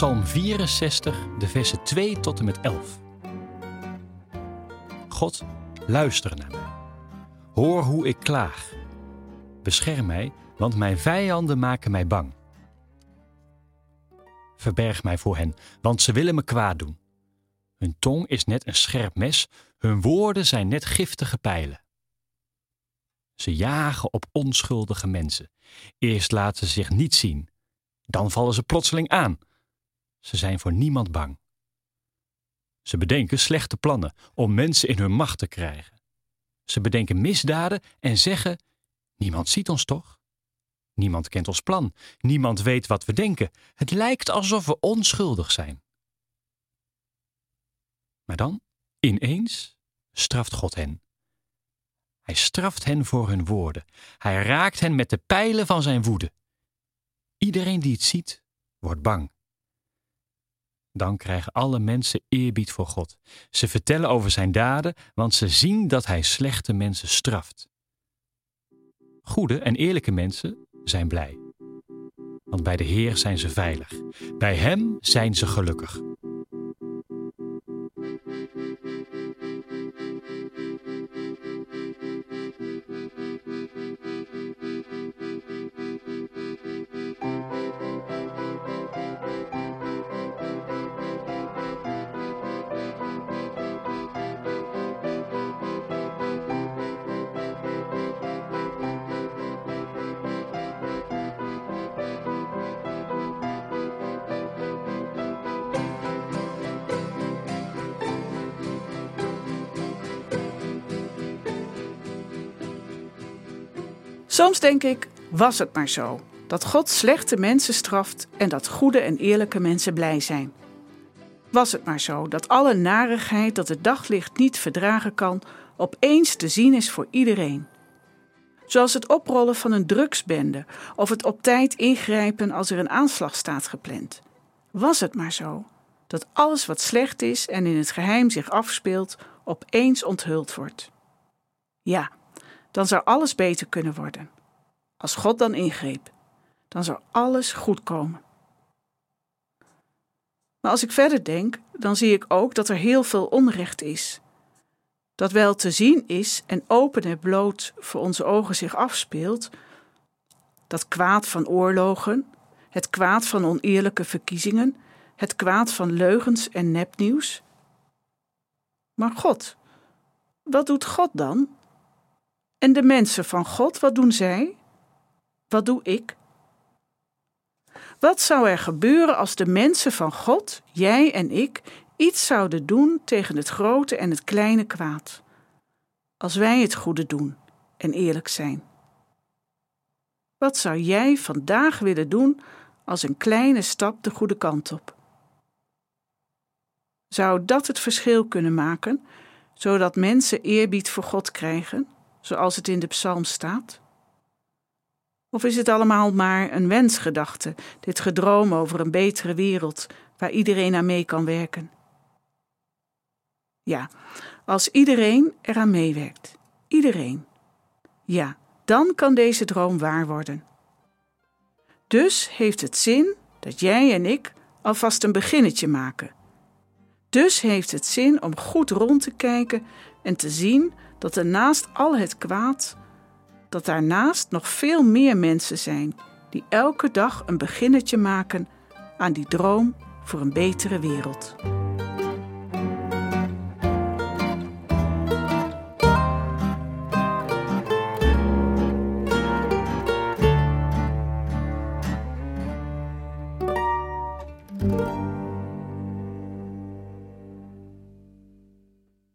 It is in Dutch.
Psalm 64, de versen 2 tot en met 11. God, luister naar mij. Hoor hoe ik klaag. Bescherm mij, want mijn vijanden maken mij bang. Verberg mij voor hen, want ze willen me kwaad doen. Hun tong is net een scherp mes, hun woorden zijn net giftige pijlen. Ze jagen op onschuldige mensen. Eerst laten ze zich niet zien, dan vallen ze plotseling aan. Ze zijn voor niemand bang. Ze bedenken slechte plannen om mensen in hun macht te krijgen. Ze bedenken misdaden en zeggen: Niemand ziet ons toch? Niemand kent ons plan. Niemand weet wat we denken. Het lijkt alsof we onschuldig zijn. Maar dan, ineens, straft God hen. Hij straft hen voor hun woorden. Hij raakt hen met de pijlen van zijn woede. Iedereen die het ziet, wordt bang. Dan krijgen alle mensen eerbied voor God. Ze vertellen over zijn daden, want ze zien dat hij slechte mensen straft. Goede en eerlijke mensen zijn blij. Want bij de Heer zijn ze veilig. Bij Hem zijn ze gelukkig. Soms denk ik, was het maar zo. Dat God slechte mensen straft en dat goede en eerlijke mensen blij zijn. Was het maar zo dat alle narigheid dat het daglicht niet verdragen kan, opeens te zien is voor iedereen. Zoals het oprollen van een drugsbende of het op tijd ingrijpen als er een aanslag staat gepland. Was het maar zo dat alles wat slecht is en in het geheim zich afspeelt, opeens onthuld wordt. Ja, dan zou alles beter kunnen worden. Als God dan ingreep, dan zou alles goed komen. Maar als ik verder denk, dan zie ik ook dat er heel veel onrecht is. Dat wel te zien is en open en bloot voor onze ogen zich afspeelt. Dat kwaad van oorlogen, het kwaad van oneerlijke verkiezingen, het kwaad van leugens en nepnieuws. Maar God, wat doet God dan? En de mensen van God, wat doen zij? Wat doe ik? Wat zou er gebeuren als de mensen van God, jij en ik, iets zouden doen tegen het grote en het kleine kwaad? Als wij het goede doen en eerlijk zijn. Wat zou jij vandaag willen doen als een kleine stap de goede kant op? Zou dat het verschil kunnen maken, zodat mensen eerbied voor God krijgen? zoals het in de psalm staat? Of is het allemaal maar een wensgedachte, dit gedroom over een betere wereld waar iedereen aan mee kan werken? Ja, als iedereen eraan meewerkt, iedereen, ja, dan kan deze droom waar worden. Dus heeft het zin dat jij en ik alvast een beginnetje maken. Dus heeft het zin om goed rond te kijken en te zien dat er naast al het kwaad, dat daarnaast nog veel meer mensen zijn die elke dag een beginnetje maken aan die droom voor een betere wereld.